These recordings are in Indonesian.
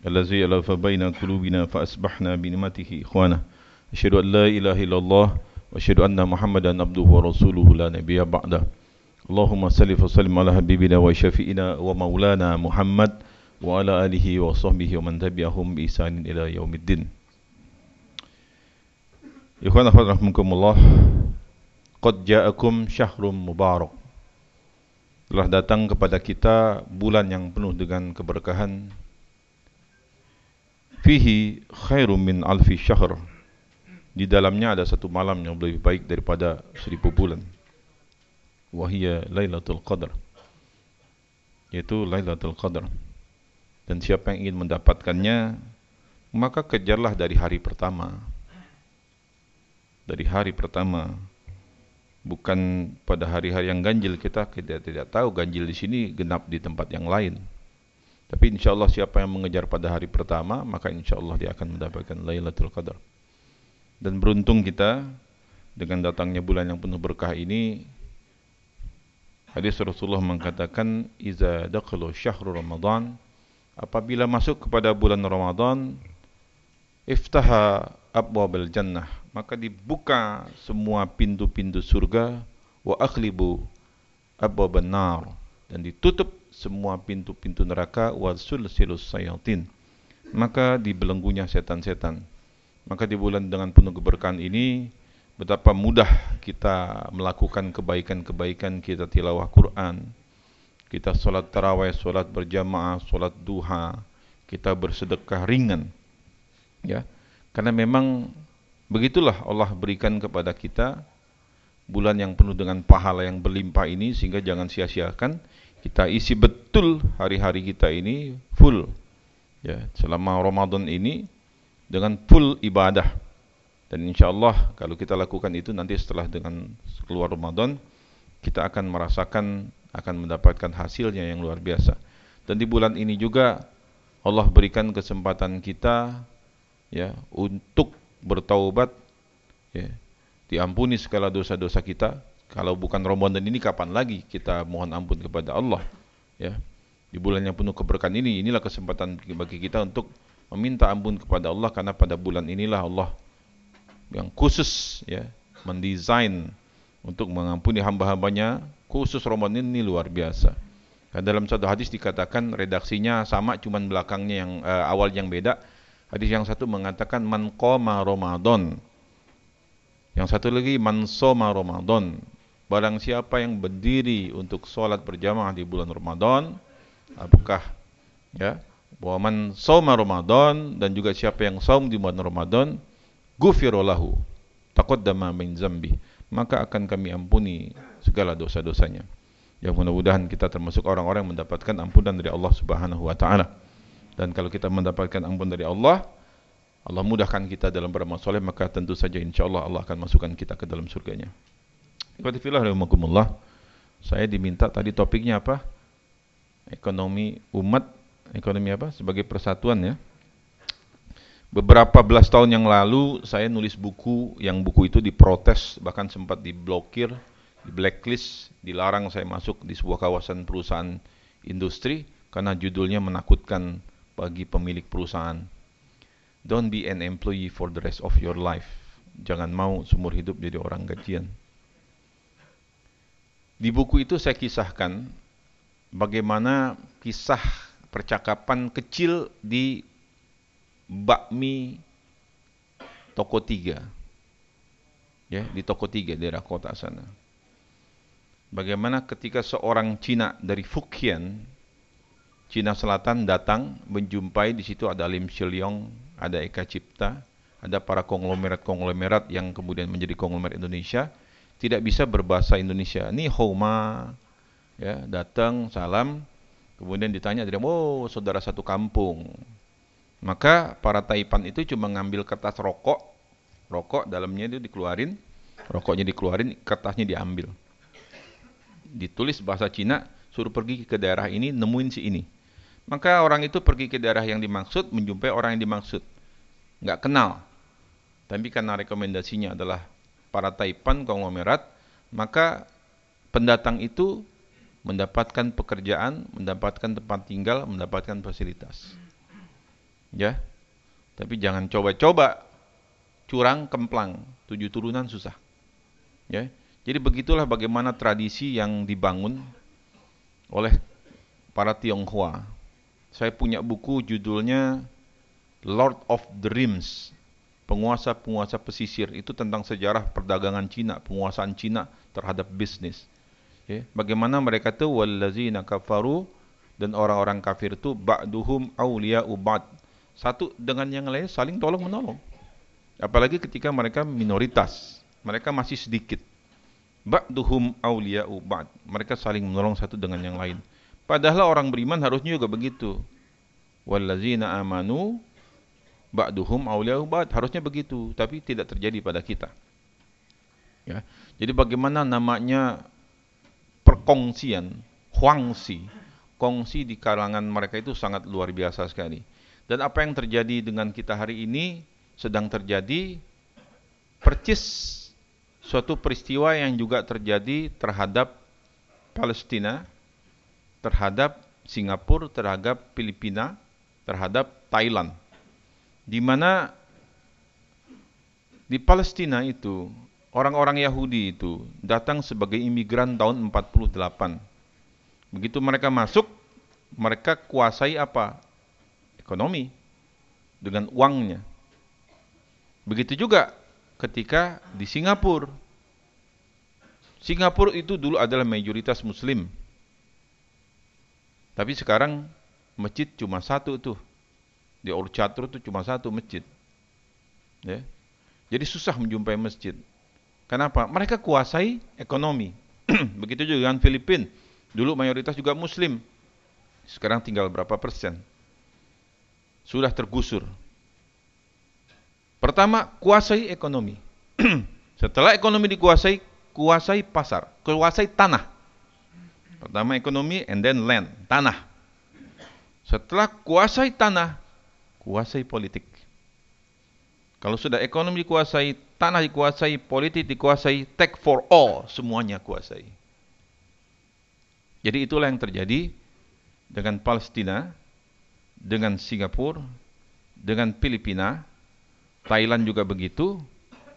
الذي ألف بين قلوبنا فأصبحنا بنعمته إخوانا أشهد أن لا إله إلا الله وأشهد أن محمدا عبده ورسوله لا نبي بعده اللهم صل وسلم على حبيبنا وشفينا ومولانا محمد وعلى آله وصحبه ومن تبعهم بإحسان إلى يوم الدين إخوانا رحمكم الله قد جاءكم شهر مبارك telah datang kepada kita bulan yang penuh dengan keberkahan fihi khairum min alfi syahr. Di dalamnya ada satu malam yang lebih baik daripada seribu bulan. Wahia lailatul qadar. Yaitu lailatul qadar. Dan siapa yang ingin mendapatkannya maka kejarlah dari hari pertama. Dari hari pertama. Bukan pada hari-hari yang ganjil. Kita kita tidak tahu ganjil di sini genap di tempat yang lain tapi insya Allah siapa yang mengejar pada hari pertama, maka insya Allah dia akan mendapatkan Lailatul Qadar. Dan beruntung kita dengan datangnya bulan yang penuh berkah ini. Hadis Rasulullah mengatakan, "Iza dakhalu syahrul Ramadan, apabila masuk kepada bulan Ramadan, iftaha abwabil jannah, maka dibuka semua pintu-pintu surga wa akhlibu abwaban nar dan ditutup semua pintu-pintu neraka wa sulsilus sayatin. Maka dibelenggunya setan-setan. Maka di bulan dengan penuh keberkahan ini betapa mudah kita melakukan kebaikan-kebaikan kita tilawah Quran kita solat tarawih, solat berjamaah, solat duha kita bersedekah ringan. Ya karena memang begitulah Allah berikan kepada kita bulan yang penuh dengan pahala yang berlimpah ini sehingga jangan sia-siakan kita isi betul hari-hari kita ini full. Ya selama Ramadan ini dengan full ibadah. Dan insyaallah kalau kita lakukan itu nanti setelah dengan keluar Ramadan kita akan merasakan akan mendapatkan hasilnya yang luar biasa. Dan di bulan ini juga Allah berikan kesempatan kita ya untuk bertaubat ya diampuni segala dosa-dosa kita kalau bukan Ramadan ini kapan lagi kita mohon ampun kepada Allah ya? Di bulan yang penuh keberkahan ini inilah kesempatan bagi kita untuk meminta ampun kepada Allah. Karena pada bulan inilah Allah yang khusus ya mendesain untuk mengampuni hamba-hambanya. Khusus Ramadan ini luar biasa. Dan dalam satu hadis dikatakan redaksinya sama cuman belakangnya yang uh, awal yang beda. Hadis yang satu mengatakan man qama Ramadan. Yang satu lagi man soma Ramadan Barang siapa yang berdiri untuk solat berjamaah di bulan Ramadan, apakah ya, bahwa man soma Ramadan dan juga siapa yang saum di bulan Ramadan, gufirolahu taqaddama min zambi, maka akan kami ampuni segala dosa-dosanya. Yang mudah-mudahan kita termasuk orang-orang yang mendapatkan ampunan dari Allah Subhanahu wa taala. Dan kalau kita mendapatkan ampunan dari Allah, Allah mudahkan kita dalam beramal soleh, maka tentu saja insyaAllah Allah akan masukkan kita ke dalam surganya. Ikhwatifillah rahimakumullah. Saya diminta tadi topiknya apa? Ekonomi umat, ekonomi apa? Sebagai persatuan ya. Beberapa belas tahun yang lalu saya nulis buku yang buku itu diprotes bahkan sempat diblokir, di blacklist, dilarang saya masuk di sebuah kawasan perusahaan industri karena judulnya menakutkan bagi pemilik perusahaan. Don't be an employee for the rest of your life. Jangan mau seumur hidup jadi orang gajian. Di buku itu saya kisahkan bagaimana kisah percakapan kecil di bakmi toko tiga. Ya, di toko tiga daerah kota sana. Bagaimana ketika seorang Cina dari Fukian, Cina Selatan datang menjumpai di situ ada Lim Shiliong, ada Eka Cipta, ada para konglomerat-konglomerat yang kemudian menjadi konglomerat Indonesia tidak bisa berbahasa Indonesia. Ini Homa ya, datang salam kemudian ditanya dia, "Oh, saudara satu kampung." Maka para taipan itu cuma ngambil kertas rokok, rokok dalamnya itu dikeluarin, rokoknya dikeluarin, kertasnya diambil. Ditulis bahasa Cina, suruh pergi ke daerah ini, nemuin si ini. Maka orang itu pergi ke daerah yang dimaksud, menjumpai orang yang dimaksud. Enggak kenal. Tapi karena rekomendasinya adalah para taipan konglomerat, maka pendatang itu mendapatkan pekerjaan, mendapatkan tempat tinggal, mendapatkan fasilitas. Ya. Tapi jangan coba-coba curang kemplang, tujuh turunan susah. Ya. Jadi begitulah bagaimana tradisi yang dibangun oleh para Tionghoa. Saya punya buku judulnya Lord of Dreams, penguasa-penguasa pesisir. Itu tentang sejarah perdagangan Cina, penguasaan Cina terhadap bisnis. Ya. Bagaimana mereka itu wallazina kafaru dan orang-orang kafir itu ba'duhum awliya'u ba'd. Satu dengan yang lain saling tolong menolong. Apalagi ketika mereka minoritas, mereka masih sedikit. Ba'duhum awliya'u ba'd. Mereka saling menolong satu dengan yang lain. Padahal orang beriman harusnya juga begitu. Wallazina amanu ba'duhum awliya'u ba'd. Harusnya begitu, tapi tidak terjadi pada kita. Ya. Jadi bagaimana namanya perkongsian, huangsi, kongsi di kalangan mereka itu sangat luar biasa sekali. Dan apa yang terjadi dengan kita hari ini sedang terjadi percis suatu peristiwa yang juga terjadi terhadap Palestina, terhadap Singapura, terhadap Filipina, terhadap Thailand. Di mana di Palestina itu orang-orang Yahudi itu datang sebagai imigran tahun 48. Begitu mereka masuk, mereka kuasai apa? Ekonomi dengan uangnya. Begitu juga ketika di Singapura. Singapura itu dulu adalah mayoritas muslim. Tapi sekarang masjid cuma satu tuh. Di Orchard itu cuma satu masjid. Ya. Jadi susah menjumpai masjid. Kenapa? Mereka kuasai ekonomi. Begitu juga dengan Filipina. Dulu mayoritas juga muslim. Sekarang tinggal berapa persen? Sudah tergusur. Pertama, kuasai ekonomi. Setelah ekonomi dikuasai, kuasai pasar, kuasai tanah. Pertama ekonomi and then land, tanah. Setelah kuasai tanah, kuasai politik. Kalau sudah ekonomi dikuasai, tanah dikuasai, politik dikuasai, take for all, semuanya kuasai. Jadi itulah yang terjadi dengan Palestina, dengan Singapura, dengan Filipina, Thailand juga begitu.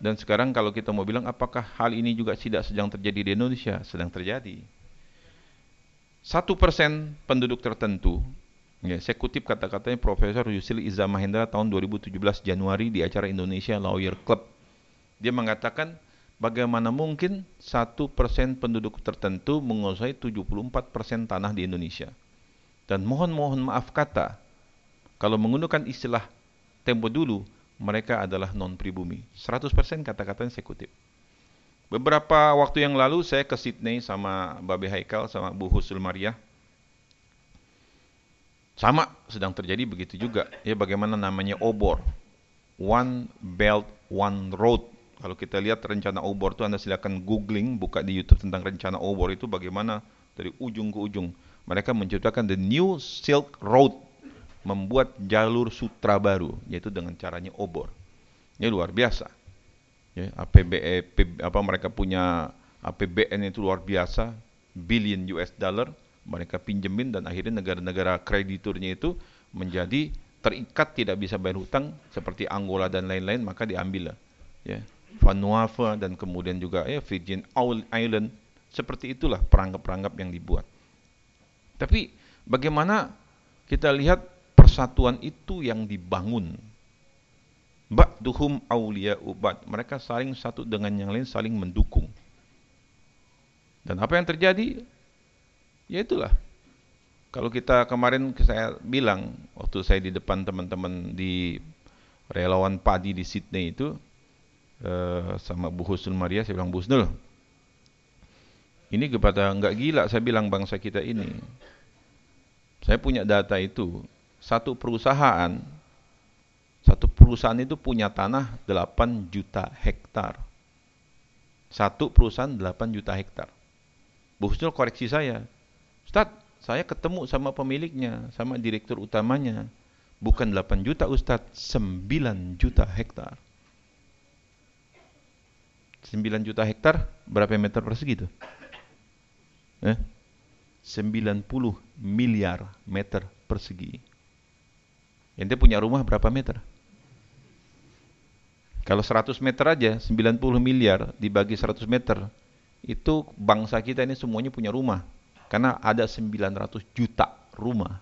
Dan sekarang kalau kita mau bilang apakah hal ini juga tidak sedang terjadi di Indonesia? Sedang terjadi. Satu persen penduduk tertentu, ya, saya kutip kata-katanya Profesor Yusril Izzah Mahendra tahun 2017 Januari di acara Indonesia Lawyer Club. Dia mengatakan bagaimana mungkin satu persen penduduk tertentu menguasai 74 persen tanah di Indonesia. Dan mohon mohon maaf kata, kalau menggunakan istilah tempo dulu, mereka adalah non pribumi. 100% kata-katanya saya kutip. Beberapa waktu yang lalu saya ke Sydney sama Babe Haikal sama Bu Husul Maria. Sama sedang terjadi begitu juga. Ya bagaimana namanya obor. One Belt One Road. Kalau kita lihat rencana obor itu Anda silakan googling, buka di YouTube tentang rencana obor itu bagaimana dari ujung ke ujung. Mereka menciptakan the New Silk Road membuat jalur sutra baru yaitu dengan caranya obor. Ini luar biasa. Ya, APBE apa mereka punya APBN itu luar biasa, billion US dollar mereka pinjemin dan akhirnya negara-negara krediturnya itu menjadi terikat tidak bisa bayar hutang seperti Angola dan lain-lain maka diambil ya Vanuatu dan kemudian juga ya Virgin Island seperti itulah perangkap-perangkap yang dibuat. Tapi bagaimana kita lihat persatuan itu yang dibangun. Ba'duhum awliya ubad. Mereka saling satu dengan yang lain saling mendukung. Dan apa yang terjadi? Ya itulah. Kalau kita kemarin saya bilang waktu saya di depan teman-teman di relawan padi di Sydney itu uh, sama Bu Husnul Maria saya bilang Bu Husnul ini kepada enggak gila saya bilang bangsa kita ini. Saya punya data itu satu perusahaan satu perusahaan itu punya tanah 8 juta hektar. Satu perusahaan 8 juta hektar. Bu Husnul koreksi saya. Ustaz, saya ketemu sama pemiliknya, sama direktur utamanya. Bukan 8 juta Ustaz, 9 juta hektar. 9 juta hektar berapa meter persegi itu? Eh? 90 miliar meter persegi. Ente punya rumah berapa meter? Kalau 100 meter aja, 90 miliar dibagi 100 meter, itu bangsa kita ini semuanya punya rumah. Karena ada 900 juta rumah.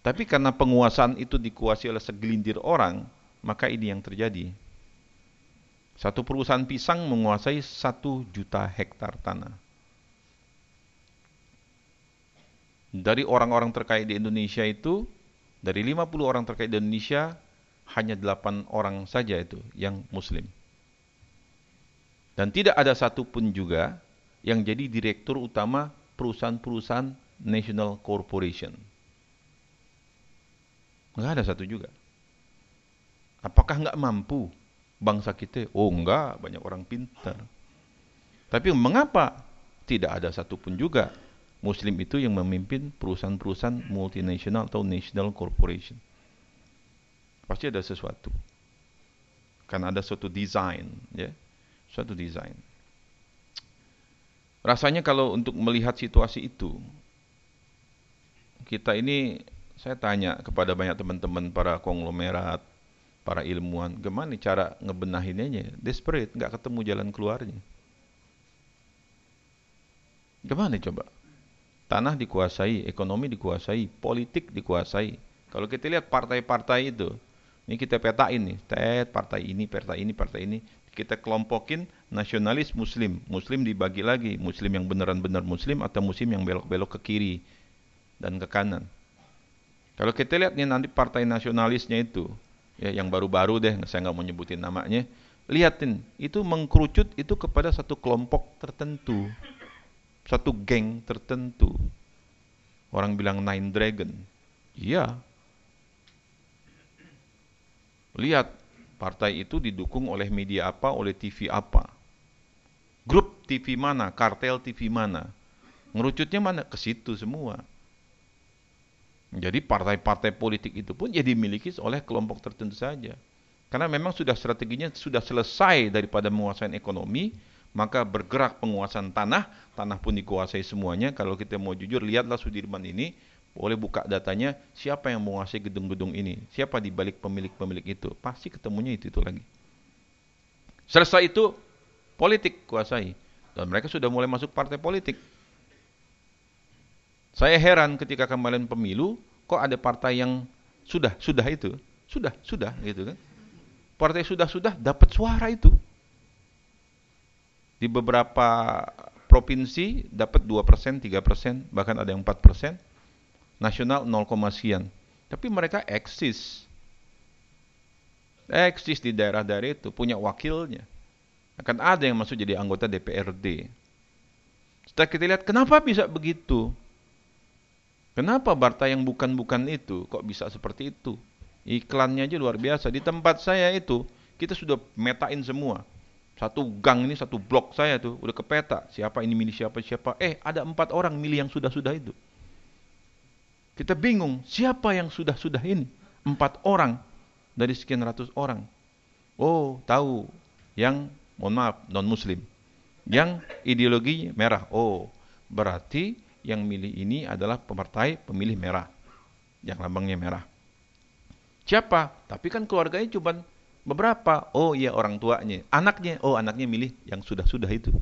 Tapi karena penguasaan itu dikuasai oleh segelintir orang, maka ini yang terjadi. Satu perusahaan pisang menguasai satu juta hektar tanah. Dari orang-orang terkait di Indonesia itu, dari 50 orang terkait di Indonesia, hanya 8 orang saja itu yang muslim. Dan tidak ada satupun juga yang jadi direktur utama perusahaan-perusahaan National Corporation. Enggak ada satu juga. Apakah enggak mampu bangsa kita? Oh enggak, banyak orang pintar. Tapi mengapa tidak ada satupun juga Muslim itu yang memimpin perusahaan-perusahaan multinasional atau national corporation? Pasti ada sesuatu. Karena ada suatu desain, ya, suatu desain. Rasanya kalau untuk melihat situasi itu, kita ini saya tanya kepada banyak teman-teman para konglomerat, para ilmuwan, gimana cara ngebenahinnya? Desperate, nggak ketemu jalan keluarnya. Gimana coba? Tanah dikuasai, ekonomi dikuasai, politik dikuasai. Kalau kita lihat partai-partai itu, ini kita petain nih, tet partai ini, partai ini, partai ini, kita kelompokin nasionalis muslim. Muslim dibagi lagi, muslim yang beneran-bener muslim atau muslim yang belok-belok ke kiri dan ke kanan. Kalau kita lihat nih nanti partai nasionalisnya itu, ya yang baru-baru deh, saya nggak mau nyebutin namanya, lihatin itu mengkerucut itu kepada satu kelompok tertentu, satu geng tertentu. Orang bilang Nine Dragon, iya. Lihat partai itu didukung oleh media apa, oleh TV apa, grup TV mana, kartel TV mana, ngerucutnya mana ke situ semua. Jadi partai-partai politik itu pun ya dimiliki oleh kelompok tertentu saja. Karena memang sudah strateginya sudah selesai daripada menguasai ekonomi, maka bergerak penguasaan tanah, tanah pun dikuasai semuanya. Kalau kita mau jujur, lihatlah Sudirman ini, boleh buka datanya, siapa yang menguasai gedung-gedung ini, siapa di balik pemilik-pemilik itu, pasti ketemunya itu itu lagi. Selesai itu, politik kuasai. Dan mereka sudah mulai masuk partai politik. Saya heran ketika kemarin pemilu, kok ada partai yang sudah, sudah itu, sudah, sudah gitu kan. Partai sudah-sudah dapat suara itu. Di beberapa provinsi dapat 2%, 3%, bahkan ada yang 4%. Nasional 0, sekian. Tapi mereka eksis. Eksis di daerah-daerah itu, punya wakilnya. Akan ada yang masuk jadi anggota DPRD. Setelah kita lihat, kenapa bisa begitu? Kenapa Barta yang bukan-bukan itu kok bisa seperti itu? Iklannya aja luar biasa. Di tempat saya itu kita sudah metain semua. Satu gang ini satu blok saya tuh udah kepeta. Siapa ini milih siapa siapa. Eh ada empat orang milih yang sudah-sudah itu. Kita bingung siapa yang sudah-sudah ini. Empat orang dari sekian ratus orang. Oh tahu yang mohon maaf non muslim. Yang ideologinya merah. Oh berarti yang milih ini adalah pemertai pemilih merah. Yang lambangnya merah. Siapa? Tapi kan keluarganya cuma beberapa. Oh iya orang tuanya. Anaknya, oh anaknya milih yang sudah-sudah itu.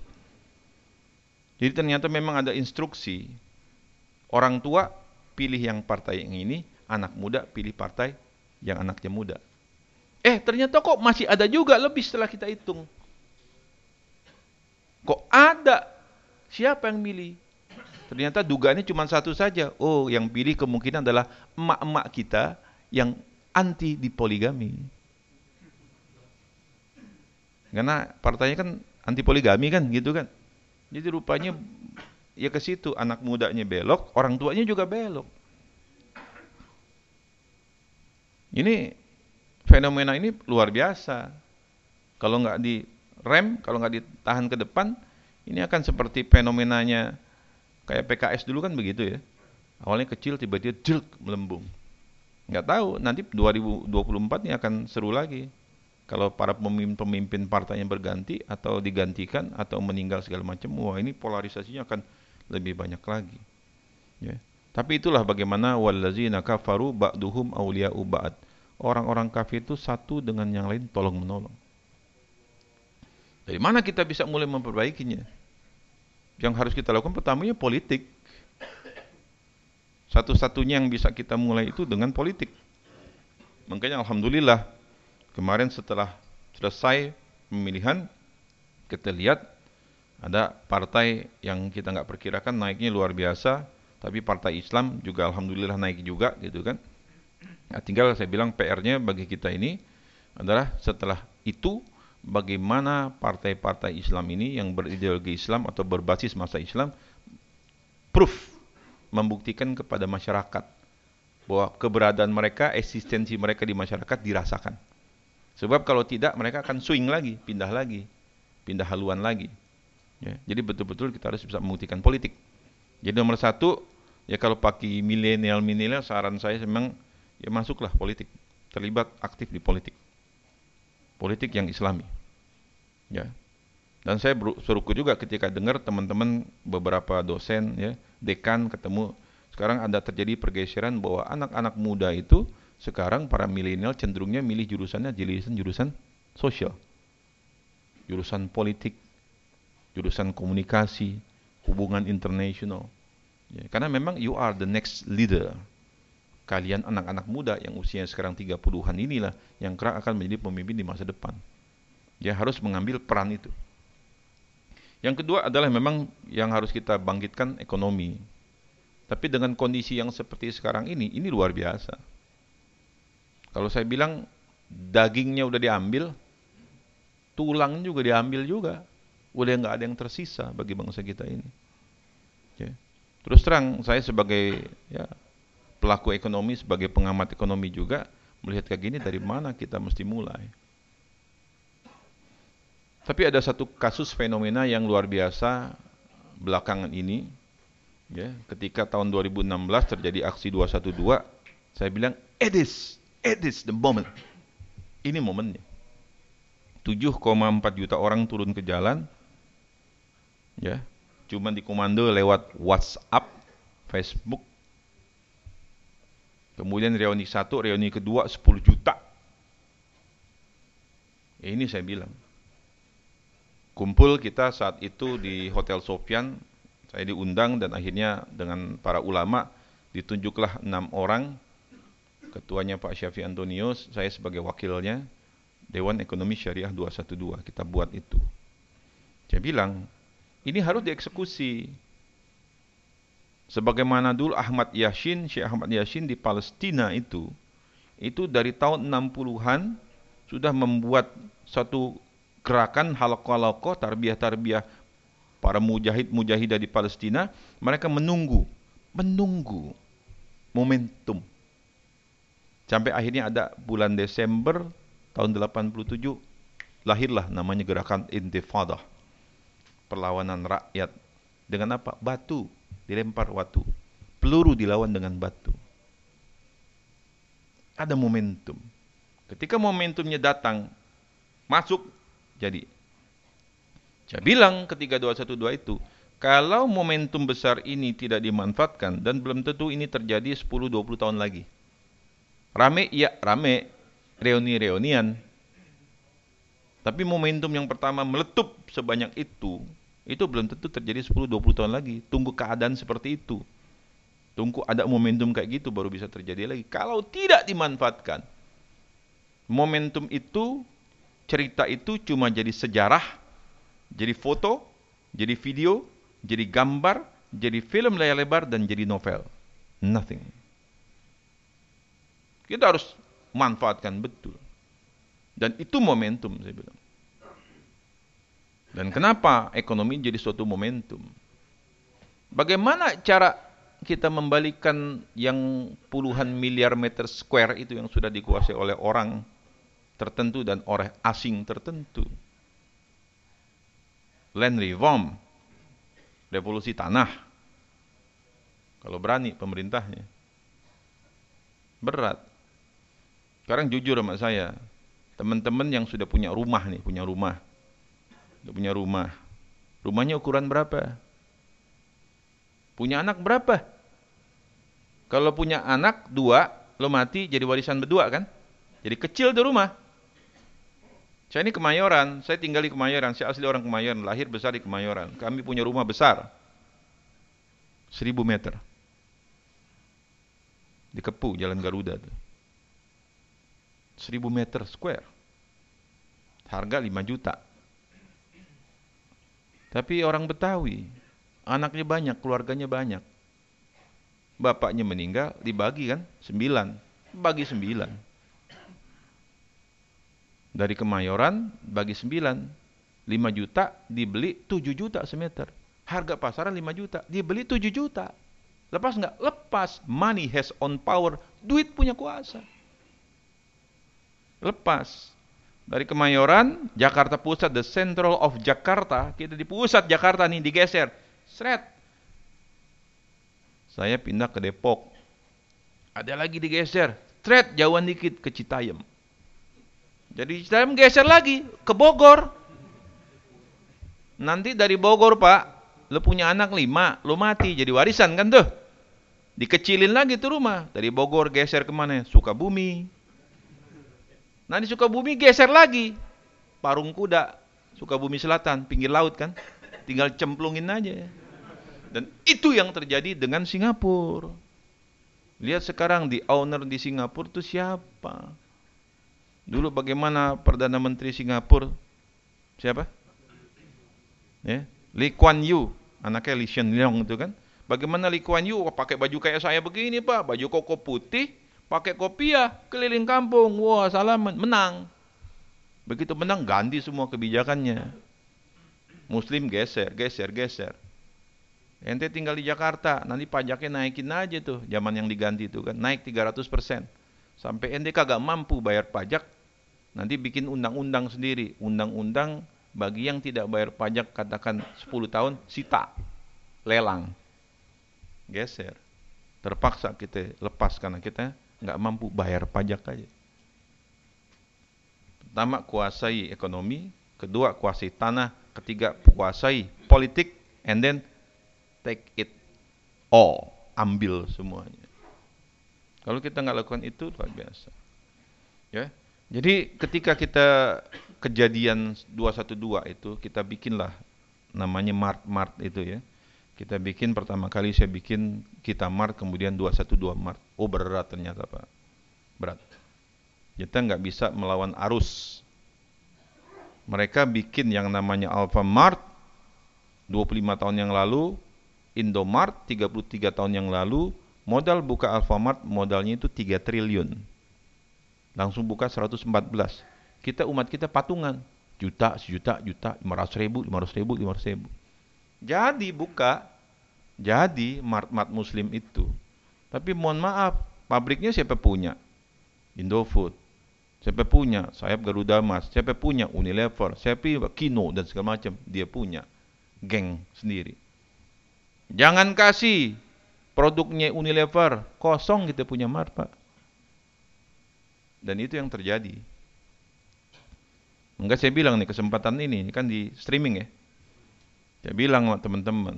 Jadi ternyata memang ada instruksi. Orang tua pilih yang partai yang ini, anak muda pilih partai yang anaknya muda. Eh ternyata kok masih ada juga lebih setelah kita hitung. Kok ada? Siapa yang milih? Ternyata dugaannya cuma satu saja. Oh, yang pilih kemungkinan adalah emak-emak kita yang anti di poligami. Karena partainya kan anti poligami kan, gitu kan. Jadi rupanya ya ke situ anak mudanya belok, orang tuanya juga belok. Ini fenomena ini luar biasa. Kalau nggak di rem, kalau nggak ditahan ke depan, ini akan seperti fenomenanya Kayak PKS dulu kan begitu ya. Awalnya kecil tiba-tiba jelk melembung. Nggak tahu nanti 2024 ini akan seru lagi. Kalau para pemimpin-pemimpin partainya berganti atau digantikan atau meninggal segala macam, wah ini polarisasinya akan lebih banyak lagi. Ya. Tapi itulah bagaimana wallazina kafaru ba'duhum awliya'u ba'd. Orang-orang kafir itu satu dengan yang lain tolong menolong. Dari mana kita bisa mulai memperbaikinya? Yang harus kita lakukan pertamanya politik. Satu-satunya yang bisa kita mulai itu dengan politik. Makanya Alhamdulillah kemarin setelah selesai pemilihan kita lihat ada partai yang kita nggak perkirakan naiknya luar biasa tapi partai Islam juga alhamdulillah naik juga gitu kan. Nah, tinggal saya bilang PR-nya bagi kita ini adalah setelah itu bagaimana partai-partai Islam ini yang berideologi Islam atau berbasis masa Islam proof membuktikan kepada masyarakat bahwa keberadaan mereka, eksistensi mereka di masyarakat dirasakan. Sebab kalau tidak mereka akan swing lagi, pindah lagi, pindah haluan lagi. Ya, jadi betul-betul kita harus bisa membuktikan politik. Jadi nomor satu Ya kalau pakai milenial-milenial saran saya memang ya masuklah politik, terlibat aktif di politik. Politik yang islami. Ya. Dan saya seruku juga ketika dengar teman-teman beberapa dosen ya, dekan ketemu sekarang ada terjadi pergeseran bahwa anak-anak muda itu sekarang para milenial cenderungnya milih jurusannya jurusan-jurusan sosial. Jurusan politik, jurusan komunikasi, hubungan internasional. Ya, karena memang you are the next leader. Kalian anak-anak muda yang usianya sekarang 30-an inilah yang kerap akan menjadi pemimpin di masa depan. Dia harus mengambil peran itu. Yang kedua adalah memang yang harus kita bangkitkan ekonomi. Tapi dengan kondisi yang seperti sekarang ini, ini luar biasa. Kalau saya bilang dagingnya udah diambil, tulang juga diambil juga. Udah nggak ada yang tersisa bagi bangsa kita ini. Okay. Terus terang saya sebagai ya, pelaku ekonomi, sebagai pengamat ekonomi juga melihat kayak gini dari mana kita mesti mulai. Tapi ada satu kasus fenomena yang luar biasa belakangan ini. Ya, ketika tahun 2016 terjadi aksi 212, saya bilang, it is, it is the moment. Ini momennya. 7,4 juta orang turun ke jalan, ya, cuma dikomando lewat WhatsApp, Facebook. Kemudian reuni satu, reuni kedua 10 juta. Ya, ini saya bilang. Kumpul kita saat itu di Hotel Sofian, saya diundang dan akhirnya dengan para ulama ditunjuklah enam orang. Ketuanya Pak Syafi Antonius, saya sebagai wakilnya, Dewan Ekonomi Syariah 212, kita buat itu. Saya bilang, ini harus dieksekusi. Sebagaimana dulu Ahmad Yassin, Syekh Ahmad Yassin di Palestina itu, itu dari tahun 60-an sudah membuat satu gerakan halaqah tarbiyah-tarbiyah para mujahid-mujahidah di Palestina, mereka menunggu, menunggu momentum. Sampai akhirnya ada bulan Desember tahun 87 lahirlah namanya gerakan Intifadah perlawanan rakyat dengan apa? Batu, dilempar batu. Peluru dilawan dengan batu. Ada momentum. Ketika momentumnya datang, masuk, jadi. Saya bilang ketika 212 itu, kalau momentum besar ini tidak dimanfaatkan dan belum tentu ini terjadi 10-20 tahun lagi. Rame, ya rame, reuni-reunian. Tapi momentum yang pertama meletup sebanyak itu, itu belum tentu terjadi 10-20 tahun lagi. Tunggu keadaan seperti itu. Tunggu ada momentum kayak gitu baru bisa terjadi lagi. Kalau tidak dimanfaatkan, momentum itu, cerita itu cuma jadi sejarah, jadi foto, jadi video, jadi gambar, jadi film layar lebar, dan jadi novel. Nothing. Kita harus manfaatkan betul. Dan itu momentum saya bilang. Dan kenapa ekonomi jadi suatu momentum? Bagaimana cara kita membalikan yang puluhan miliar meter square itu yang sudah dikuasai oleh orang tertentu dan oleh asing tertentu? Land reform, revolusi tanah. Kalau berani pemerintahnya. Berat. Sekarang jujur sama saya, teman-teman yang sudah punya rumah nih, punya rumah dia punya rumah. Rumahnya ukuran berapa? Punya anak berapa? Kalau punya anak dua, lo mati jadi warisan berdua kan? Jadi kecil di rumah. Saya ini Kemayoran, saya tinggal di Kemayoran, saya asli orang Kemayoran, lahir besar di Kemayoran. Kami punya rumah besar, seribu meter. Di Kepu, Jalan Garuda. Seribu meter square. Harga lima juta. Tapi orang Betawi, anaknya banyak, keluarganya banyak. Bapaknya meninggal, dibagi kan, sembilan. Bagi sembilan. Dari Kemayoran, bagi sembilan. Lima juta, dibeli tujuh juta semeter. Harga pasaran lima juta, dibeli tujuh juta. Lepas nggak? Lepas. Money has on power. Duit punya kuasa. Lepas. Dari Kemayoran, Jakarta Pusat, the central of Jakarta. Kita di pusat Jakarta nih, digeser. Seret. Saya pindah ke Depok. Ada lagi digeser. Seret, jauhan dikit ke Citayam. Jadi Citayam geser lagi ke Bogor. Nanti dari Bogor, Pak, lo punya anak lima, lo mati jadi warisan kan tuh. Dikecilin lagi tuh rumah. Dari Bogor geser ke mana? Sukabumi. Nah di Sukabumi geser lagi. Parung kuda. Sukabumi Selatan, pinggir laut kan. Tinggal cemplungin aja. Dan itu yang terjadi dengan Singapura. Lihat sekarang di owner di Singapura itu siapa? Dulu bagaimana Perdana Menteri Singapura? Siapa? Ya, Lee Kuan Yew, anaknya Lee Hsien Loong itu kan. Bagaimana Lee Kuan Yew pakai baju kayak saya begini Pak, baju koko putih, pakai kopiah, keliling kampung, wah salaman, menang. Begitu menang ganti semua kebijakannya. Muslim geser, geser, geser. Ente tinggal di Jakarta, nanti pajaknya naikin aja tuh, zaman yang diganti itu kan, naik 300 persen. Sampai ente kagak mampu bayar pajak, nanti bikin undang-undang sendiri. Undang-undang bagi yang tidak bayar pajak katakan 10 tahun, sita, lelang geser. Terpaksa kita lepas karena kita nggak mampu bayar pajak aja. Pertama kuasai ekonomi, kedua kuasai tanah, ketiga kuasai politik, and then take it all, ambil semuanya. Kalau kita nggak lakukan itu luar biasa. Ya. Jadi ketika kita kejadian 212 itu kita bikinlah namanya mart-mart itu ya kita bikin pertama kali saya bikin kita Mart kemudian 212 Mart. Oh berat ternyata Pak. Berat. Kita nggak bisa melawan arus. Mereka bikin yang namanya Alfamart 25 tahun yang lalu, Indomart 33 tahun yang lalu, modal buka Alfamart modalnya itu 3 triliun. Langsung buka 114. Kita umat kita patungan. Juta, sejuta, juta, 500 ribu, 500 ribu, 500 ribu. Jadi buka, jadi mart-mart muslim itu. Tapi mohon maaf, pabriknya siapa punya? Indofood. Siapa punya? Sayap Garuda Mas. Siapa punya? Unilever. Siapa? Kino dan segala macam. Dia punya. Geng sendiri. Jangan kasih produknya Unilever. Kosong kita punya mart, Pak. Dan itu yang terjadi. Enggak saya bilang nih kesempatan ini, ini kan di streaming ya. Saya bilang sama teman-teman,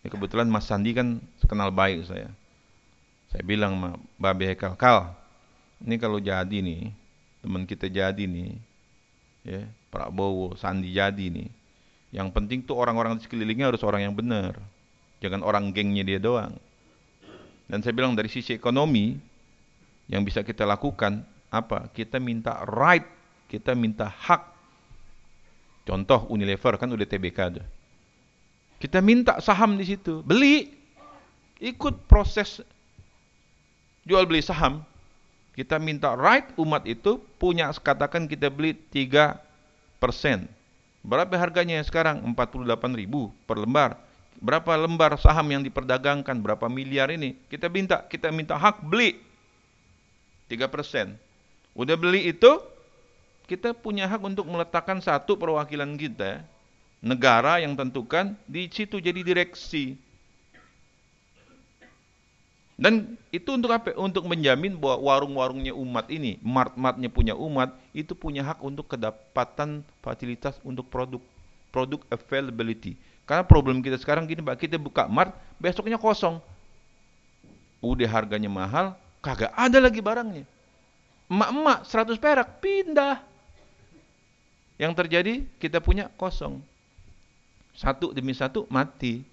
ya kebetulan Mas Sandi kan kenal baik saya. Saya bilang sama Babe Hekal, Kal, ini kalau jadi nih, teman kita jadi nih, ya Prabowo, Sandi jadi nih, yang penting tuh orang-orang di sekelilingnya harus orang yang benar, jangan orang gengnya dia doang. Dan saya bilang dari sisi ekonomi, yang bisa kita lakukan apa? Kita minta right, kita minta hak Contoh Unilever kan udah TBK tuh. Kita minta saham di situ, beli, ikut proses jual beli saham. Kita minta right umat itu punya katakan kita beli 3 persen. Berapa harganya sekarang? 48 ribu per lembar. Berapa lembar saham yang diperdagangkan? Berapa miliar ini? Kita minta, kita minta hak beli 3 persen. Udah beli itu, kita punya hak untuk meletakkan satu perwakilan kita, negara yang tentukan, di situ jadi direksi. Dan itu untuk apa? Untuk menjamin bahwa warung-warungnya umat ini, mart-martnya punya umat, itu punya hak untuk kedapatan fasilitas untuk produk produk availability. Karena problem kita sekarang gini Pak, kita buka mart, besoknya kosong. Udah harganya mahal, kagak ada lagi barangnya. Emak-emak 100 perak pindah. Yang terjadi kita punya kosong. Satu demi satu mati.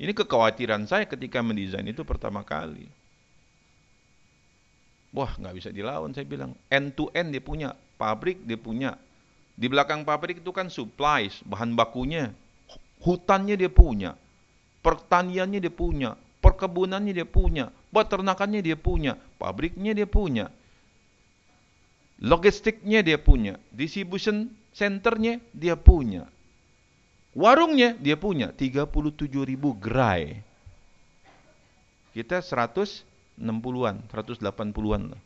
Ini kekhawatiran saya ketika mendesain itu pertama kali. Wah nggak bisa dilawan saya bilang. End to end dia punya. Pabrik dia punya. Di belakang pabrik itu kan supplies, bahan bakunya. Hutannya dia punya. Pertaniannya dia punya. Perkebunannya dia punya. Peternakannya dia punya. Pabriknya dia punya. Logistiknya dia punya. Distribution centernya dia punya. Warungnya dia punya 37 ribu gerai. Kita 160-an, 180-an lah.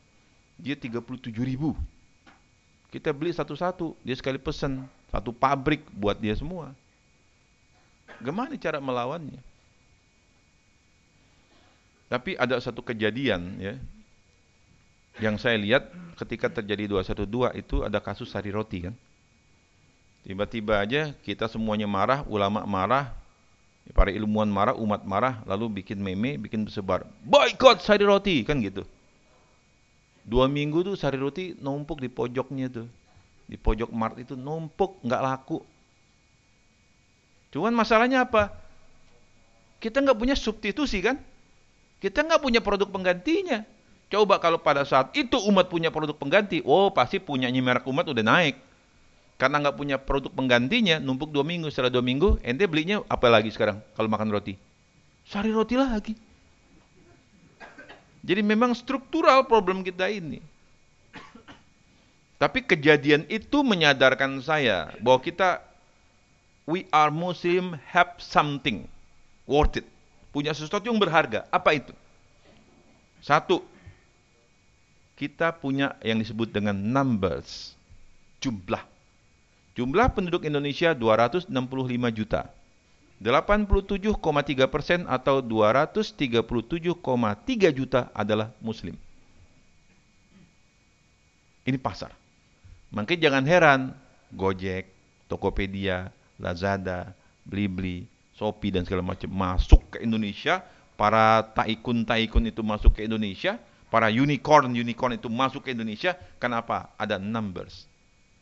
Dia 37 ribu. Kita beli satu-satu, dia sekali pesan. Satu pabrik buat dia semua. Gimana cara melawannya? Tapi ada satu kejadian ya yang saya lihat ketika terjadi 212 itu ada kasus sari roti kan. Tiba-tiba aja kita semuanya marah, ulama marah, para ilmuwan marah, umat marah, lalu bikin meme, bikin sebar. Boykot sari roti, kan gitu. Dua minggu tuh sari roti numpuk di pojoknya tuh. Di pojok mart itu numpuk, nggak laku. Cuman masalahnya apa? Kita nggak punya substitusi kan? Kita nggak punya produk penggantinya. Coba kalau pada saat itu umat punya produk pengganti, oh pasti punyanya merek umat udah naik. Karena nggak punya produk penggantinya, numpuk dua minggu. Setelah dua minggu, ente belinya apa lagi sekarang kalau makan roti? Sari roti lagi. Jadi memang struktural problem kita ini. Tapi kejadian itu menyadarkan saya bahwa kita we are Muslim have something worth it. Punya sesuatu yang berharga. Apa itu? Satu, kita punya yang disebut dengan numbers, jumlah. Jumlah penduduk Indonesia 265 juta. 87,3 persen atau 237,3 juta adalah Muslim. Ini pasar. Makanya jangan heran, Gojek, Tokopedia, Lazada, Blibli, Shopee dan segala macam masuk ke Indonesia, para taikun-taikun itu masuk ke Indonesia, para unicorn-unicorn itu masuk ke Indonesia, kenapa? Ada numbers,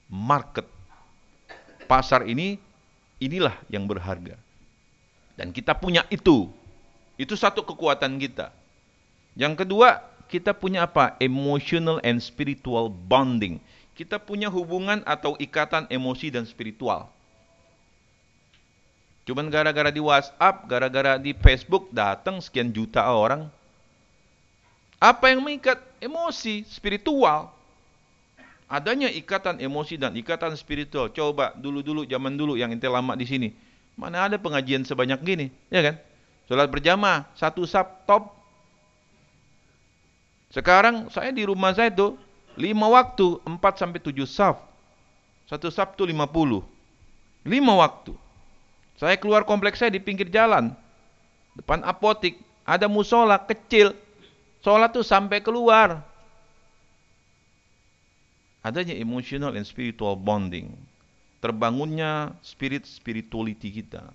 market pasar ini inilah yang berharga. Dan kita punya itu. Itu satu kekuatan kita. Yang kedua, kita punya apa? Emotional and spiritual bonding. Kita punya hubungan atau ikatan emosi dan spiritual. Cuman gara-gara di WhatsApp, gara-gara di Facebook datang sekian juta orang. Apa yang mengikat? Emosi, spiritual adanya ikatan emosi dan ikatan spiritual. Coba dulu-dulu zaman dulu yang ente lama di sini. Mana ada pengajian sebanyak gini, ya kan? Salat berjamaah, satu sab top. Sekarang saya di rumah saya itu lima waktu, empat sampai tujuh saf. Satu Sabtu lima puluh. Lima waktu. Saya keluar kompleks saya di pinggir jalan. Depan apotik. Ada musola kecil. Sholat tuh sampai keluar adanya emotional and spiritual bonding, terbangunnya spirit spirituality kita.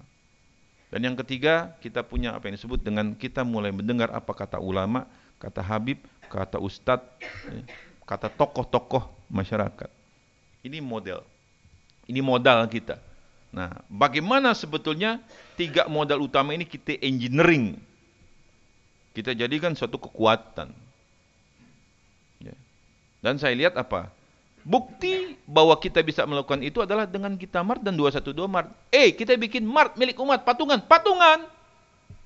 Dan yang ketiga, kita punya apa yang disebut dengan kita mulai mendengar apa kata ulama, kata Habib, kata Ustadz, ya, kata tokoh-tokoh masyarakat. Ini model. Ini modal kita. Nah, bagaimana sebetulnya tiga modal utama ini kita engineering? Kita jadikan suatu kekuatan. Ya. Dan saya lihat apa? Bukti bahwa kita bisa melakukan itu adalah dengan kita Mart dan 212 Mart. Eh, kita bikin Mart milik umat, patungan. Patungan!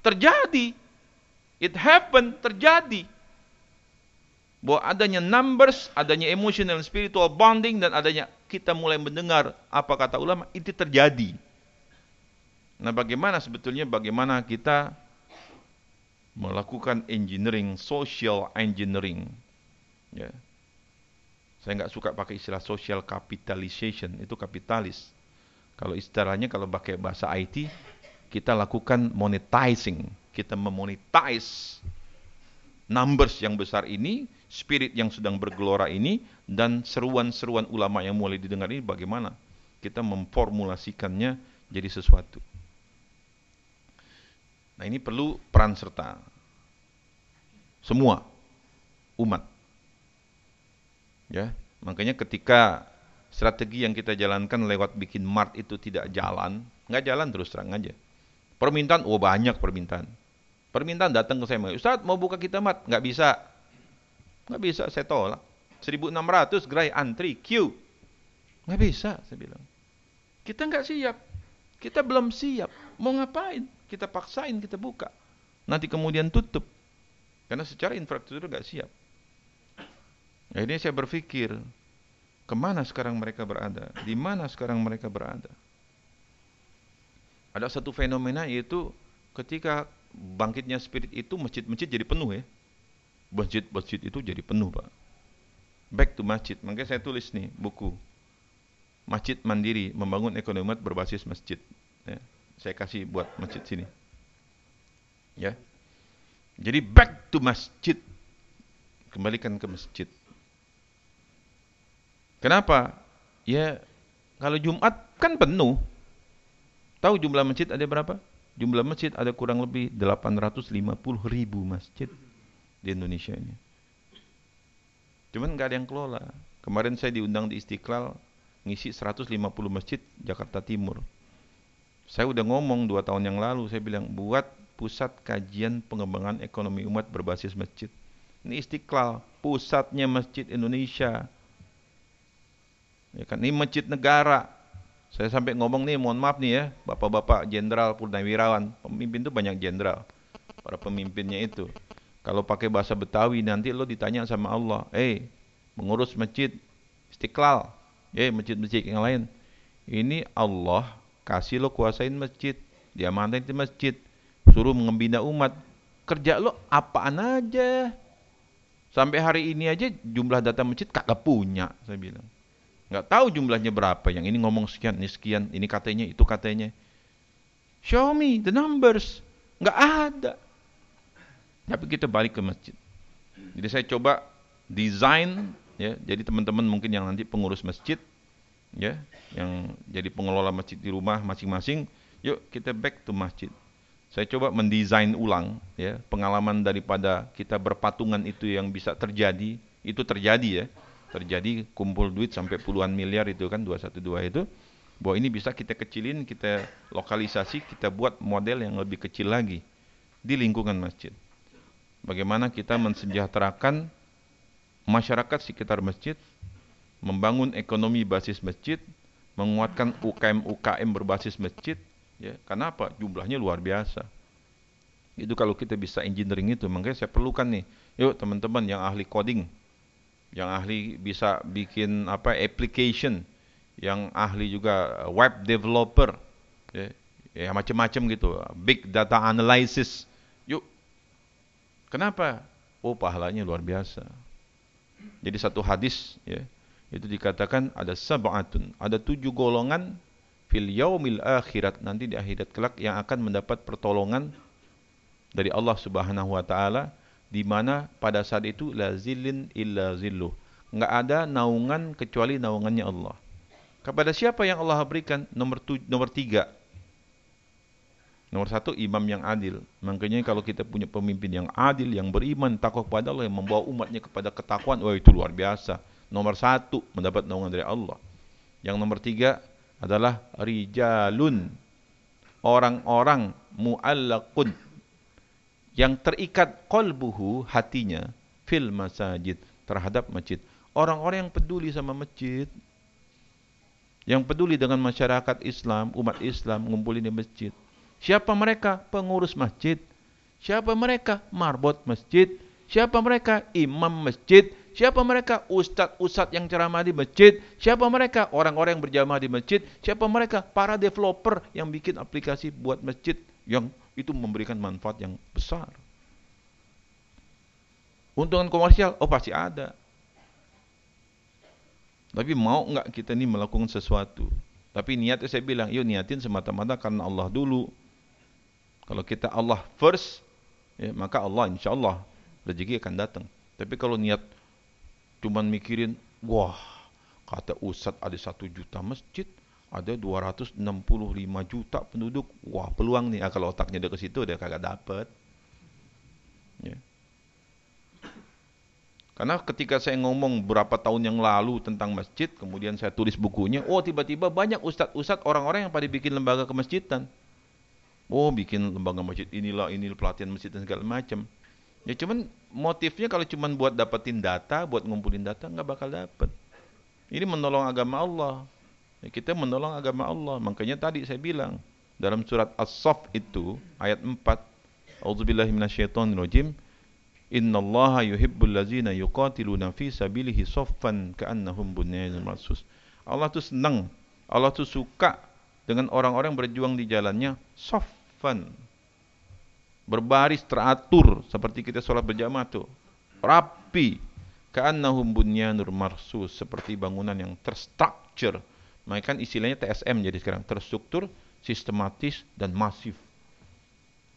Terjadi. It happen, terjadi. Bahwa adanya numbers, adanya emotional spiritual bonding, dan adanya kita mulai mendengar apa kata ulama, itu terjadi. Nah bagaimana sebetulnya, bagaimana kita melakukan engineering, social engineering. Ya. Saya nggak suka pakai istilah social capitalization, itu kapitalis. Kalau istilahnya kalau pakai bahasa IT, kita lakukan monetizing, kita memonetize numbers yang besar ini, spirit yang sedang bergelora ini, dan seruan-seruan ulama yang mulai didengar ini bagaimana kita memformulasikannya jadi sesuatu. Nah ini perlu peran serta. Semua umat. Ya, makanya ketika strategi yang kita jalankan lewat bikin mart itu tidak jalan, nggak jalan terus terang aja. Permintaan, oh banyak permintaan. Permintaan datang ke saya, Ustaz mau buka kita mart, nggak bisa, nggak bisa, saya tolak. 1600 gerai antri, queue, nggak bisa, saya bilang. Kita nggak siap, kita belum siap, mau ngapain? Kita paksain, kita buka. Nanti kemudian tutup. Karena secara infrastruktur nggak siap. Akhirnya saya berpikir, ke mana sekarang mereka berada? Di mana sekarang mereka berada? Ada satu fenomena yaitu ketika bangkitnya spirit itu masjid-masjid jadi penuh ya. Masjid-masjid itu jadi penuh Pak. Back to masjid. Makanya saya tulis nih buku. Masjid Mandiri membangun ekonomi berbasis masjid. Ya. Saya kasih buat masjid sini. Ya. Jadi back to masjid. Kembalikan ke masjid. Kenapa? Ya kalau Jumat kan penuh. Tahu jumlah masjid ada berapa? Jumlah masjid ada kurang lebih 850 ribu masjid di Indonesia ini. Cuman nggak ada yang kelola. Kemarin saya diundang di Istiqlal ngisi 150 masjid Jakarta Timur. Saya udah ngomong dua tahun yang lalu, saya bilang buat pusat kajian pengembangan ekonomi umat berbasis masjid. Ini Istiqlal, pusatnya masjid Indonesia. Ya kan, ini masjid negara. Saya sampai ngomong nih, mohon maaf nih ya, bapak-bapak jenderal purnawirawan, pemimpin itu banyak jenderal, para pemimpinnya itu. Kalau pakai bahasa Betawi nanti lo ditanya sama Allah, eh mengurus masjid Istiqlal, eh masjid-masjid yang lain. Ini Allah kasih lo kuasain masjid, diamanatin di masjid suruh membina umat. Kerja lo apaan aja? Sampai hari ini aja jumlah data masjid kagak punya, saya bilang. Nggak tahu jumlahnya berapa. Yang ini ngomong sekian, ini sekian, ini katanya, itu katanya. Show me the numbers. Nggak ada. Tapi kita balik ke masjid. Jadi saya coba desain, ya. Jadi teman-teman mungkin yang nanti pengurus masjid, ya, yang jadi pengelola masjid di rumah masing-masing, yuk kita back to masjid. Saya coba mendesain ulang ya pengalaman daripada kita berpatungan itu yang bisa terjadi, itu terjadi ya. Terjadi kumpul duit sampai puluhan miliar itu kan 212 itu. Bahwa ini bisa kita kecilin, kita lokalisasi, kita buat model yang lebih kecil lagi di lingkungan masjid. Bagaimana kita mensejahterakan masyarakat sekitar masjid, membangun ekonomi basis masjid, menguatkan UKM-UKM berbasis masjid, Ya, kenapa? Jumlahnya luar biasa. Itu kalau kita bisa engineering itu, makanya saya perlukan nih. Yuk teman-teman yang ahli coding, yang ahli bisa bikin apa application, yang ahli juga web developer, ya, ya macam-macam gitu, big data analysis. Yuk, kenapa? Oh pahalanya luar biasa. Jadi satu hadis, ya, itu dikatakan ada sab'atun, ada tujuh golongan fil yaumil akhirat nanti di akhirat kelak yang akan mendapat pertolongan dari Allah Subhanahu wa taala di mana pada saat itu la zillin illa zilluh. Enggak ada naungan kecuali naungannya Allah. Kepada siapa yang Allah berikan? Nomor tu, nomor tiga. Nomor satu, imam yang adil. Makanya kalau kita punya pemimpin yang adil, yang beriman, takwa kepada Allah, yang membawa umatnya kepada ketakwaan, wah itu luar biasa. Nomor satu, mendapat naungan dari Allah. Yang nomor tiga, adalah rijalun orang-orang muallaqun yang terikat qalbuhu hatinya fil masajid terhadap masjid. Orang-orang yang peduli sama masjid yang peduli dengan masyarakat Islam umat Islam ngumpulin di masjid. Siapa mereka? Pengurus masjid. Siapa mereka? Marbot masjid. Siapa mereka? Imam masjid Siapa mereka? Ustadz-ustadz yang ceramah di masjid. Siapa mereka? Orang-orang yang berjamaah di masjid. Siapa mereka? Para developer yang bikin aplikasi buat masjid yang itu memberikan manfaat yang besar. Untungan komersial, oh pasti ada. Tapi mau nggak kita ini melakukan sesuatu? Tapi niatnya saya bilang, yuk niatin semata-mata karena Allah dulu. Kalau kita Allah first, ya, maka Allah insya Allah rezeki akan datang. Tapi kalau niat cuman mikirin, wah kata Ustadz ada satu juta masjid, ada 265 juta penduduk, wah peluang nih, ah, kalau otaknya udah ke situ dia kagak dapet. Ya. Karena ketika saya ngomong berapa tahun yang lalu tentang masjid, kemudian saya tulis bukunya, oh tiba-tiba banyak ustadz-ustadz orang-orang yang pada bikin lembaga kemasjidan. Oh bikin lembaga masjid inilah, ini pelatihan masjid dan segala macam. Ya cuman motifnya kalau cuman buat dapetin data, buat ngumpulin data, nggak bakal dapet. Ini menolong agama Allah. Ya, kita menolong agama Allah. Makanya tadi saya bilang, dalam surat As-Saff itu, ayat 4, A'udzubillahi minasyaitonirrajim, Innallaha yuhibbul ladzina yuqatiluna fi sabilihi saffan ka'annahum bunyanun marsus. Allah tu senang, Allah tu suka dengan orang-orang berjuang di jalannya saffan. Berbaris teratur seperti kita sholat berjamaah tu. Rapi. Ka'annahum bunyanur marsus seperti bangunan yang terstruktur. Mereka kan istilahnya TSM jadi sekarang terstruktur, sistematis dan masif.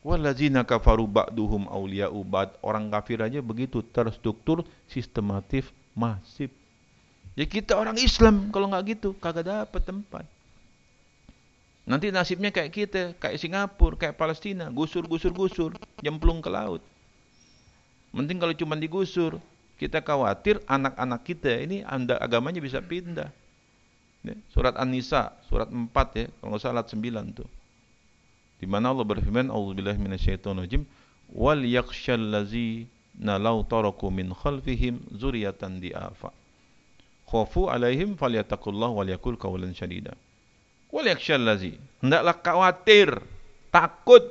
Walazina kafaru ba'duhum awliya'u ba'd. Orang kafir aja begitu terstruktur, sistematif, masif. Ya kita orang Islam kalau nggak gitu kagak dapat tempat. Nanti nasibnya kayak kita, kayak Singapura, kayak Palestina, gusur, gusur, gusur, jemplung ke laut. Mending kalau cuma digusur, kita khawatir anak-anak kita ini anda agamanya bisa pindah. Surat An-Nisa, surat 4 ya, kalau nggak salah 9 tuh. Di mana Allah berfirman, "A'udzubillahi minasyaitonirrajim, wal yakhshal ladzina law taraku min khalfihim dzurriyyatan di'afa." Khafu alaihim falyattaqullah wal yakul qawlan syadida. Wal hendaklah khawatir, takut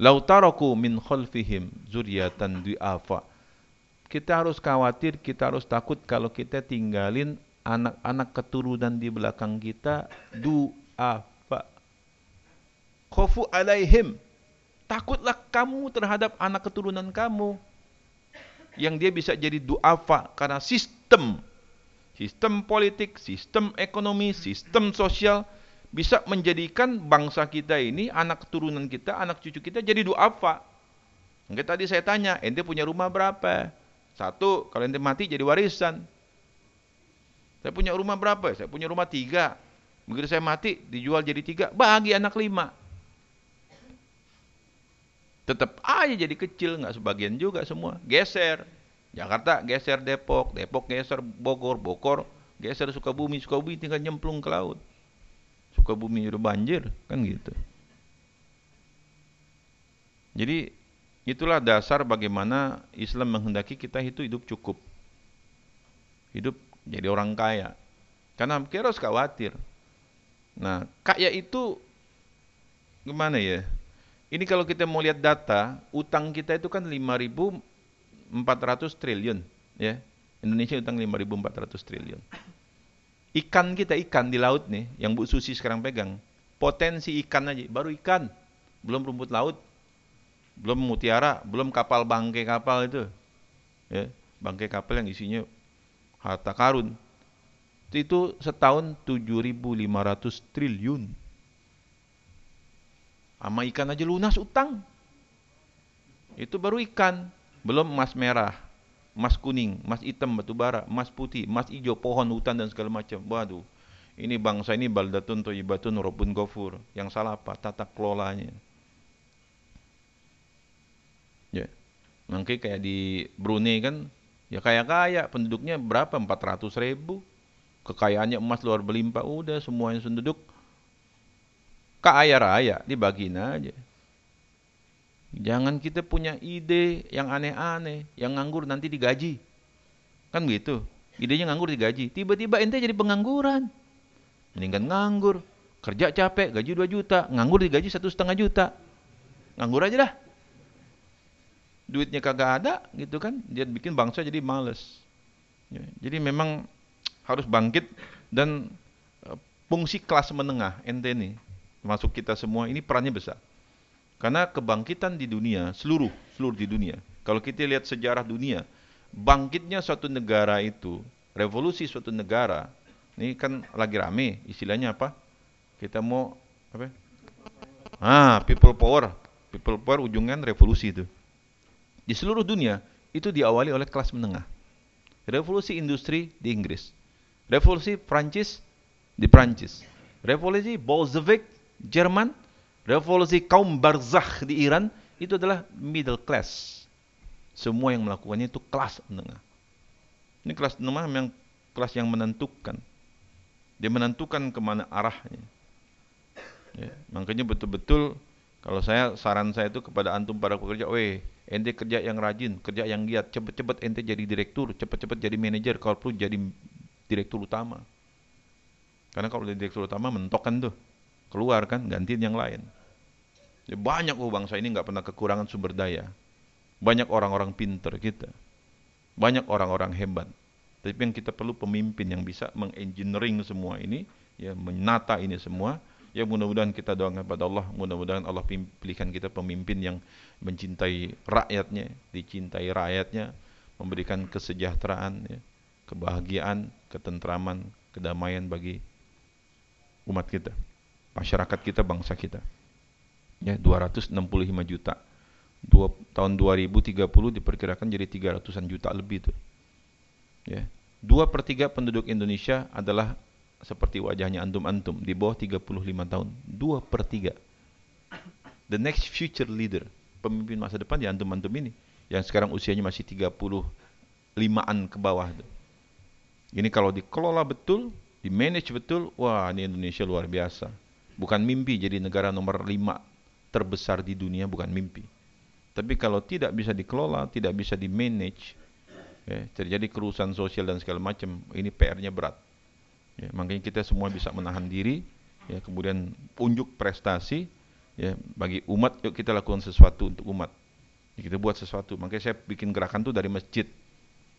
Lau taraku min khalfihim dzurriyyatan di'afa. Kita harus khawatir, kita harus takut kalau kita tinggalin anak-anak keturunan di belakang kita du'afa Khofu alaihim. Takutlah kamu terhadap anak keturunan kamu. Yang dia bisa jadi duafa karena sistem. Sistem politik, sistem ekonomi, sistem sosial bisa menjadikan bangsa kita ini, anak keturunan kita, anak cucu kita jadi duafa. Mungkin tadi saya tanya, ente punya rumah berapa? Satu, kalau ente mati jadi warisan. Saya punya rumah berapa? Saya punya rumah tiga. Begitu saya mati, dijual jadi tiga, bagi anak lima tetap aja jadi kecil, nggak sebagian juga semua. Geser. Jakarta geser Depok, Depok geser Bogor, Bogor geser Sukabumi, Sukabumi tinggal nyemplung ke laut. Sukabumi udah banjir, kan gitu. Jadi itulah dasar bagaimana Islam menghendaki kita itu hidup cukup. Hidup jadi orang kaya. Karena kita harus khawatir. Nah, kaya itu gimana ya? Ini kalau kita mau lihat data, utang kita itu kan 5.400 triliun, ya. Indonesia utang 5.400 triliun. Ikan kita ikan di laut nih, yang Bu Susi sekarang pegang, potensi ikan aja, baru ikan, belum rumput laut, belum mutiara, belum kapal bangkai kapal itu, ya, bangkai kapal yang isinya harta karun. Itu setahun 7.500 triliun. Sama ikan aja lunas utang. Itu baru ikan. Belum emas merah, emas kuning, emas hitam batu bara, emas putih, emas hijau, pohon, hutan dan segala macam. Waduh. Ini bangsa ini baldatun toyibatun robun gofur. Yang salah apa? Tata kelolanya. Ya. Mungkin kayak di Brunei kan, ya kaya-kaya, penduduknya berapa? 400 ribu. Kekayaannya emas luar berlimpah, udah semuanya penduduk kaya raya, dibagiin aja. Jangan kita punya ide yang aneh-aneh, yang nganggur nanti digaji. Kan gitu. Idenya nganggur digaji. Tiba-tiba ente jadi pengangguran. Mendingan nganggur. Kerja capek, gaji 2 juta. Nganggur digaji satu setengah juta. Nganggur aja dah. Duitnya kagak ada, gitu kan. Dia bikin bangsa jadi males. Ya, jadi memang harus bangkit dan eh, fungsi kelas menengah ente nih termasuk kita semua ini perannya besar. Karena kebangkitan di dunia, seluruh seluruh di dunia. Kalau kita lihat sejarah dunia, bangkitnya suatu negara itu, revolusi suatu negara, ini kan lagi rame, istilahnya apa? Kita mau apa? Ah, people power. People power ujungnya revolusi itu. Di seluruh dunia itu diawali oleh kelas menengah. Revolusi industri di Inggris. Revolusi Prancis di Prancis. Revolusi Bolshevik Jerman, revolusi kaum barzakh di Iran itu adalah middle class. Semua yang melakukannya itu kelas menengah. Ini kelas menengah memang kelas yang menentukan. Dia menentukan ke mana arahnya. Ya, makanya betul-betul kalau saya saran saya itu kepada antum para pekerja, weh, ente kerja yang rajin, kerja yang giat, cepat-cepat ente jadi direktur, cepat-cepat jadi manajer, kalau perlu jadi direktur utama. Karena kalau jadi direktur utama mentok kan tuh, keluar kan, gantiin yang lain. Ya, banyak oh bangsa ini nggak pernah kekurangan sumber daya. Banyak orang-orang pinter kita. Banyak orang-orang hebat. Tapi yang kita perlu pemimpin yang bisa mengengineering semua ini, ya menata ini semua. Ya mudah-mudahan kita doakan kepada Allah, mudah-mudahan Allah pilihkan kita pemimpin yang mencintai rakyatnya, dicintai rakyatnya, memberikan kesejahteraan, ya, kebahagiaan, ketentraman, kedamaian bagi umat kita, masyarakat kita, bangsa kita. Ya, 265 juta. Dua, tahun 2030 diperkirakan jadi 300-an juta lebih tuh. Ya. Dua per tiga penduduk Indonesia adalah seperti wajahnya antum-antum di bawah 35 tahun. Dua per tiga. The next future leader, pemimpin masa depan ya antum-antum ini. Yang sekarang usianya masih 35-an ke bawah. Tuh. Ini kalau dikelola betul, di manage betul, wah ini Indonesia luar biasa. Bukan mimpi jadi negara nomor 5 terbesar di dunia, bukan mimpi. Tapi kalau tidak bisa dikelola, tidak bisa di manage, ya, terjadi kerusakan sosial dan segala macam, ini PR-nya berat. Ya, makanya kita semua bisa menahan diri, ya, kemudian unjuk prestasi, ya, bagi umat, yuk kita lakukan sesuatu untuk umat. Ya, kita buat sesuatu. Makanya saya bikin gerakan tuh dari masjid,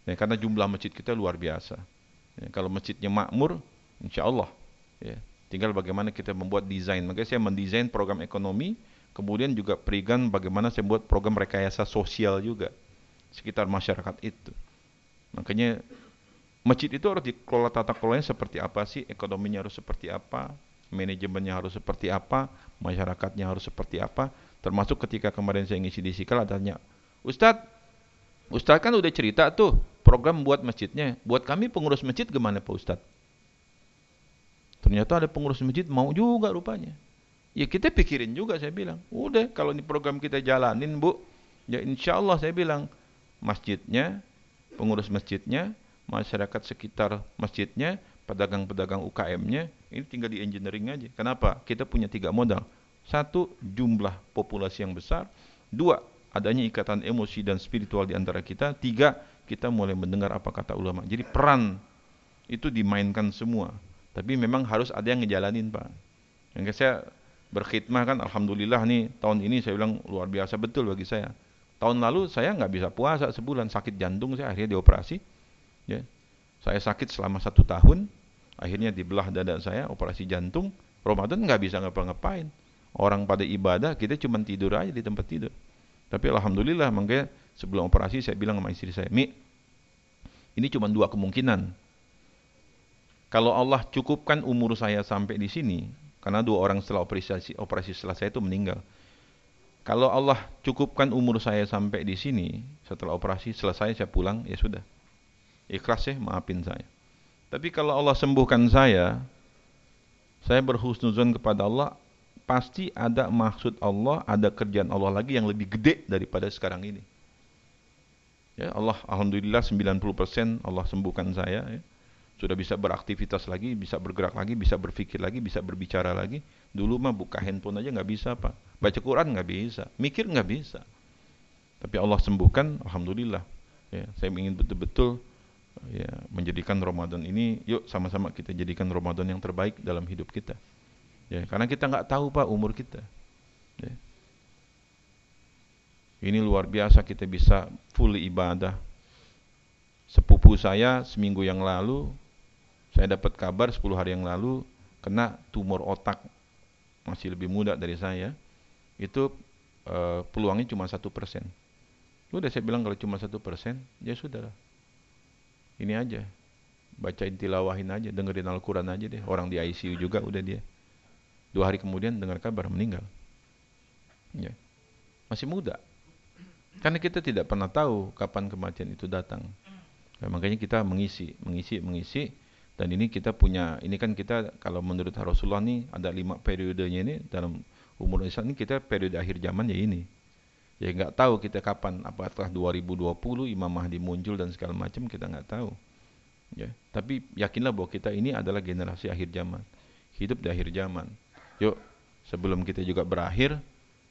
ya, karena jumlah masjid kita luar biasa. Ya, kalau masjidnya makmur, insya Allah. Ya, tinggal bagaimana kita membuat desain. Makanya saya mendesain program ekonomi, kemudian juga perigan bagaimana saya buat program rekayasa sosial juga sekitar masyarakat itu. Makanya masjid itu harus dikelola tata kelolanya seperti apa sih, ekonominya harus seperti apa, manajemennya harus seperti apa, masyarakatnya harus seperti apa. Termasuk ketika kemarin saya ngisi di Sikal adanya, Ustadz, Ustadz kan udah cerita tuh program buat masjidnya. Buat kami pengurus masjid gimana Pak Ustadz? Ternyata ada pengurus masjid mau juga rupanya. Ya kita pikirin juga saya bilang. Udah kalau ini program kita jalanin Bu, ya insya Allah saya bilang masjidnya pengurus masjidnya, masyarakat sekitar masjidnya, pedagang-pedagang UKM-nya, ini tinggal di engineering aja. Kenapa? Kita punya tiga modal. Satu, jumlah populasi yang besar. Dua, adanya ikatan emosi dan spiritual di antara kita. Tiga, kita mulai mendengar apa kata ulama. Jadi peran itu dimainkan semua. Tapi memang harus ada yang ngejalanin Pak. Yang saya berkhidmah kan Alhamdulillah nih tahun ini saya bilang luar biasa betul bagi saya. Tahun lalu saya nggak bisa puasa sebulan sakit jantung saya akhirnya dioperasi. Ya. Saya sakit selama satu tahun, akhirnya dibelah dada saya operasi jantung. Ramadan nggak bisa ngapa-ngapain. Orang pada ibadah kita cuma tidur aja di tempat tidur. Tapi alhamdulillah makanya sebelum operasi saya bilang sama istri saya, Mi, ini cuma dua kemungkinan. Kalau Allah cukupkan umur saya sampai di sini, karena dua orang setelah operasi operasi saya itu meninggal. Kalau Allah cukupkan umur saya sampai di sini, setelah operasi selesai saya pulang, ya sudah. Ikhlas ya, maafin saya. Tapi kalau Allah sembuhkan saya, saya berhusnuzon kepada Allah, pasti ada maksud Allah, ada kerjaan Allah lagi yang lebih gede daripada sekarang ini. Ya, Allah alhamdulillah 90% Allah sembuhkan saya ya. Sudah bisa beraktivitas lagi, bisa bergerak lagi, bisa berpikir lagi, bisa berbicara lagi. Dulu mah buka handphone aja nggak bisa, Pak. Baca Quran nggak bisa, mikir nggak bisa. Tapi Allah sembuhkan, alhamdulillah. Ya, saya ingin betul-betul ya menjadikan Ramadan ini, yuk sama-sama kita jadikan Ramadan yang terbaik dalam hidup kita. Ya, karena kita nggak tahu Pak umur kita. Ya. Ini luar biasa kita bisa full ibadah. Sepupu saya seminggu yang lalu saya dapat kabar 10 hari yang lalu kena tumor otak masih lebih muda dari saya. Itu e, peluangnya cuma satu persen. Udah saya bilang kalau cuma satu persen, ya sudah. Ini aja, bacain tilawahin aja, dengerin Al-Quran aja deh. Orang di ICU juga udah dia. Dua hari kemudian dengar kabar meninggal. Ya. Masih muda. Karena kita tidak pernah tahu kapan kematian itu datang. Ya, makanya kita mengisi, mengisi, mengisi dan ini kita punya, ini kan kita kalau menurut Rasulullah nih ada lima periodenya ini dalam umur Islam ini kita periode akhir zaman ya ini. Ya nggak tahu kita kapan, apakah 2020 Imam Mahdi muncul dan segala macam kita nggak tahu. Ya, tapi yakinlah bahwa kita ini adalah generasi akhir zaman. Hidup di akhir zaman. Yuk, sebelum kita juga berakhir,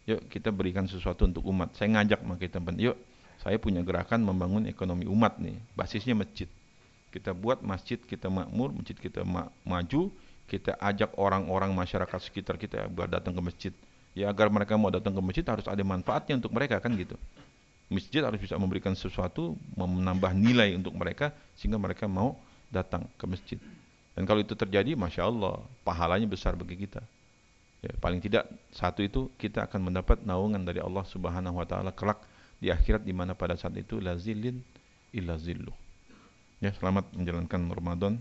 yuk kita berikan sesuatu untuk umat. Saya ngajak sama kita, yuk saya punya gerakan membangun ekonomi umat nih, basisnya masjid. Kita buat masjid kita makmur, masjid kita ma maju, kita ajak orang-orang masyarakat sekitar kita buat datang ke masjid Ya agar mereka mau datang ke masjid harus ada manfaatnya untuk mereka kan gitu. Masjid harus bisa memberikan sesuatu, menambah nilai untuk mereka sehingga mereka mau datang ke masjid. Dan kalau itu terjadi, masya Allah, pahalanya besar bagi kita. Ya, paling tidak satu itu kita akan mendapat naungan dari Allah Subhanahu Wa Taala kelak di akhirat di mana pada saat itu lazilin illa zillu. Ya, selamat menjalankan Ramadan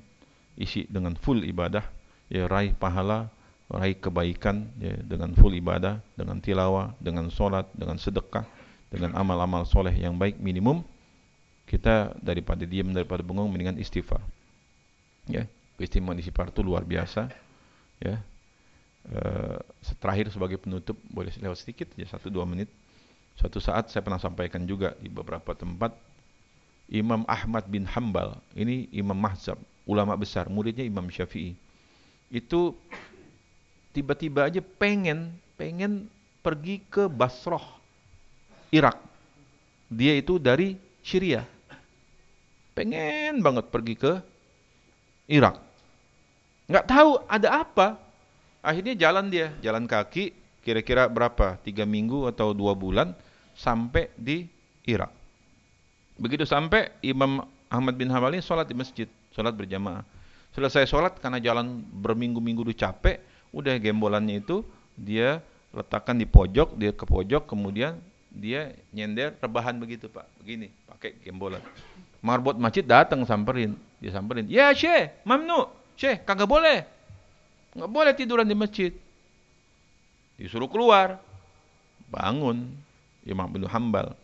isi dengan full ibadah, ya raih pahala raih kebaikan ya, dengan full ibadah, dengan tilawah, dengan solat, dengan sedekah, dengan amal-amal soleh yang baik minimum, kita daripada diam daripada bengong mendingan istighfar. Ya, keistimewaan istighfar itu luar biasa. Ya, e, terakhir sebagai penutup boleh lewat sedikit ya satu dua menit. Suatu saat saya pernah sampaikan juga di beberapa tempat Imam Ahmad bin Hambal ini Imam Mahzab ulama besar muridnya Imam Syafi'i. Itu tiba-tiba aja pengen pengen pergi ke Basrah Irak. Dia itu dari Syria. Pengen banget pergi ke Irak. Nggak tahu ada apa. Akhirnya jalan dia jalan kaki kira-kira berapa tiga minggu atau dua bulan sampai di Irak begitu sampai Imam Ahmad bin Hanbal ini sholat di masjid sholat berjamaah selesai sholat karena jalan berminggu-minggu udah capek udah gembolannya itu dia letakkan di pojok, dia ke pojok, kemudian dia nyender rebahan begitu pak, begini, pakai gembolan. Marbot masjid datang samperin, dia samperin, ya syekh, mamnu, syekh, kagak boleh, nggak boleh tiduran di masjid. Disuruh keluar, bangun, Imam Ibnu Hambal.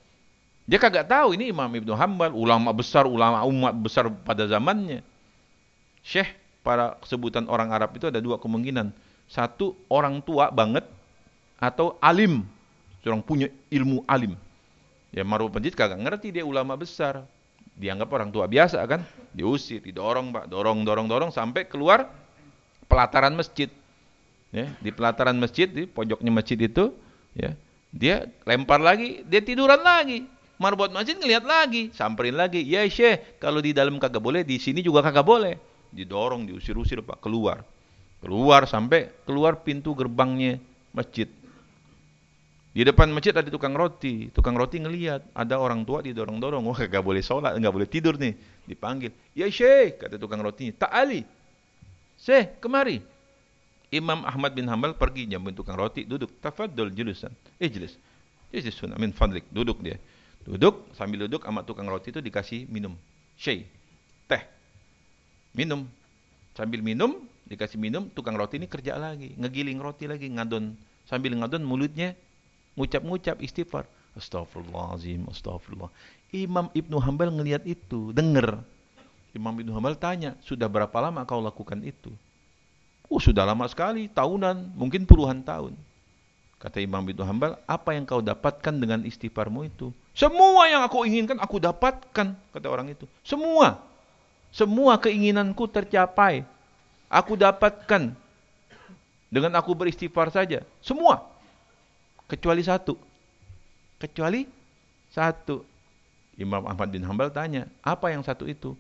Dia kagak tahu ini Imam Ibnu Hambal, ulama besar, ulama umat besar pada zamannya. Syekh, para sebutan orang Arab itu ada dua kemungkinan satu orang tua banget atau alim, seorang punya ilmu alim. Ya Maruf Penjit kagak ngerti dia ulama besar. Dianggap orang tua biasa kan, diusir, didorong Pak, dorong dorong dorong sampai keluar pelataran masjid. Ya, di pelataran masjid di pojoknya masjid itu, ya, dia lempar lagi, dia tiduran lagi. Marbot masjid ngelihat lagi, samperin lagi, ya syekh, kalau di dalam kagak boleh, di sini juga kagak boleh. Didorong, diusir-usir pak, keluar. Keluar sampai keluar pintu gerbangnya masjid. Di depan masjid ada tukang roti. Tukang roti ngelihat ada orang tua didorong-dorong. Wah, gak boleh sholat, gak boleh tidur nih. Dipanggil. Ya syekh, kata tukang roti. Tak Ali. Syekh, kemari. Imam Ahmad bin Hambal pergi nyambut tukang roti. Duduk. Tafadol julusan. Eh. Jelas sunnah. Min fadlik. Duduk dia. Duduk. Sambil duduk sama tukang roti itu dikasih minum. Syekh. Teh. Minum. Sambil minum, dikasih minum, tukang roti ini kerja lagi, ngegiling roti lagi, ngadon. Sambil ngadon mulutnya ngucap-ngucap istighfar. Astagfirullahaladzim, astagfirullah. Imam Ibnu Hambal ngelihat itu, dengar. Imam Ibnu Hambal tanya, sudah berapa lama kau lakukan itu? Oh, sudah lama sekali, tahunan, mungkin puluhan tahun. Kata Imam Ibnu Hambal, apa yang kau dapatkan dengan istighfarmu itu? Semua yang aku inginkan, aku dapatkan, kata orang itu. Semua. Semua keinginanku tercapai aku dapatkan dengan aku beristighfar saja. Semua. Kecuali satu. Kecuali satu. Imam Ahmad bin Hambal tanya, apa yang satu itu?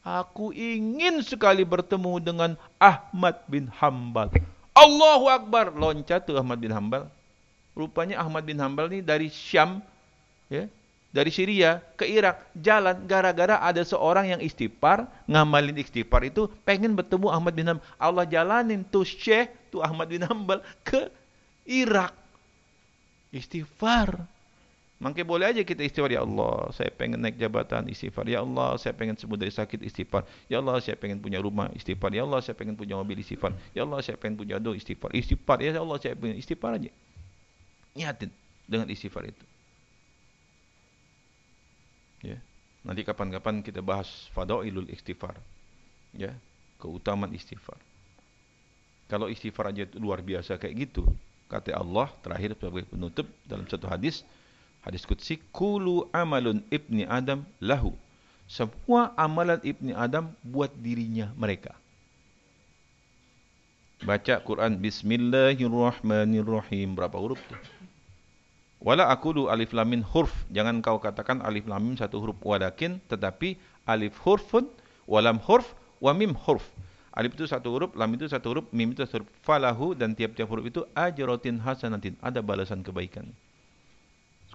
Aku ingin sekali bertemu dengan Ahmad bin Hambal. Allahu Akbar. Loncat tuh Ahmad bin Hambal. Rupanya Ahmad bin Hambal ini dari Syam. Ya, dari Syria ke Irak jalan gara-gara ada seorang yang istighfar ngamalin istighfar itu pengen bertemu Ahmad bin Hanbal. Allah jalanin tuh Syekh tuh Ahmad bin Hanbal ke Irak. Istighfar. Mungkin boleh aja kita istighfar ya Allah saya pengen naik jabatan istighfar. Ya Allah saya pengen sembuh dari sakit istighfar. Ya Allah saya pengen punya rumah istighfar. Ya Allah saya pengen punya mobil istighfar. Ya Allah saya pengen punya do istighfar. Istighfar ya Allah saya pengen istighfar aja niatin dengan istighfar itu Ya. Nanti kapan-kapan kita bahas fadailul istighfar. Ya, keutamaan istighfar. Kalau istighfar aja luar biasa kayak gitu, kata Allah terakhir sebagai penutup dalam satu hadis, Hadis qudsi kulu amalun ibni Adam lahu. Semua amalan ibni Adam buat dirinya mereka. Baca Quran Bismillahirrahmanirrahim. Berapa huruf tu? Wala akulu alif lamin huruf. Jangan kau katakan alif lamim satu huruf. Walakin tetapi alif hurfun, walam hurf, wa mim huruf. Alif itu satu huruf, lam itu satu huruf, mim itu satu huruf. Falahu dan tiap-tiap huruf itu ajrotin hasanatin. Ada balasan kebaikan.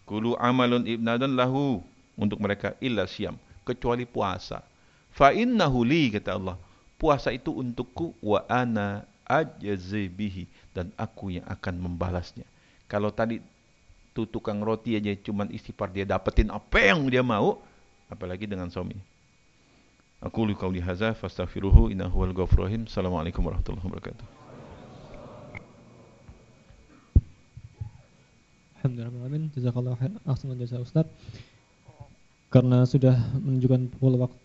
Kulu amalun ibn Adam lahu untuk mereka illa siam kecuali puasa. Fa innahu li kata Allah. Puasa itu untukku wa ana ajzi bihi dan aku yang akan membalasnya. Kalau tadi tu tukang roti aja cuman istighfar dia dapetin apa yang dia mau, apalagi dengan suami. Aku lu qauli hadza fastaghfiruhu innahu wal ghafurur rahim. Assalamualaikum warahmatullahi wabarakatuh. Alhamdulillah, jazakallahu khair. Ahsan jasa Ustaz. Karena sudah menunjukkan pukul waktu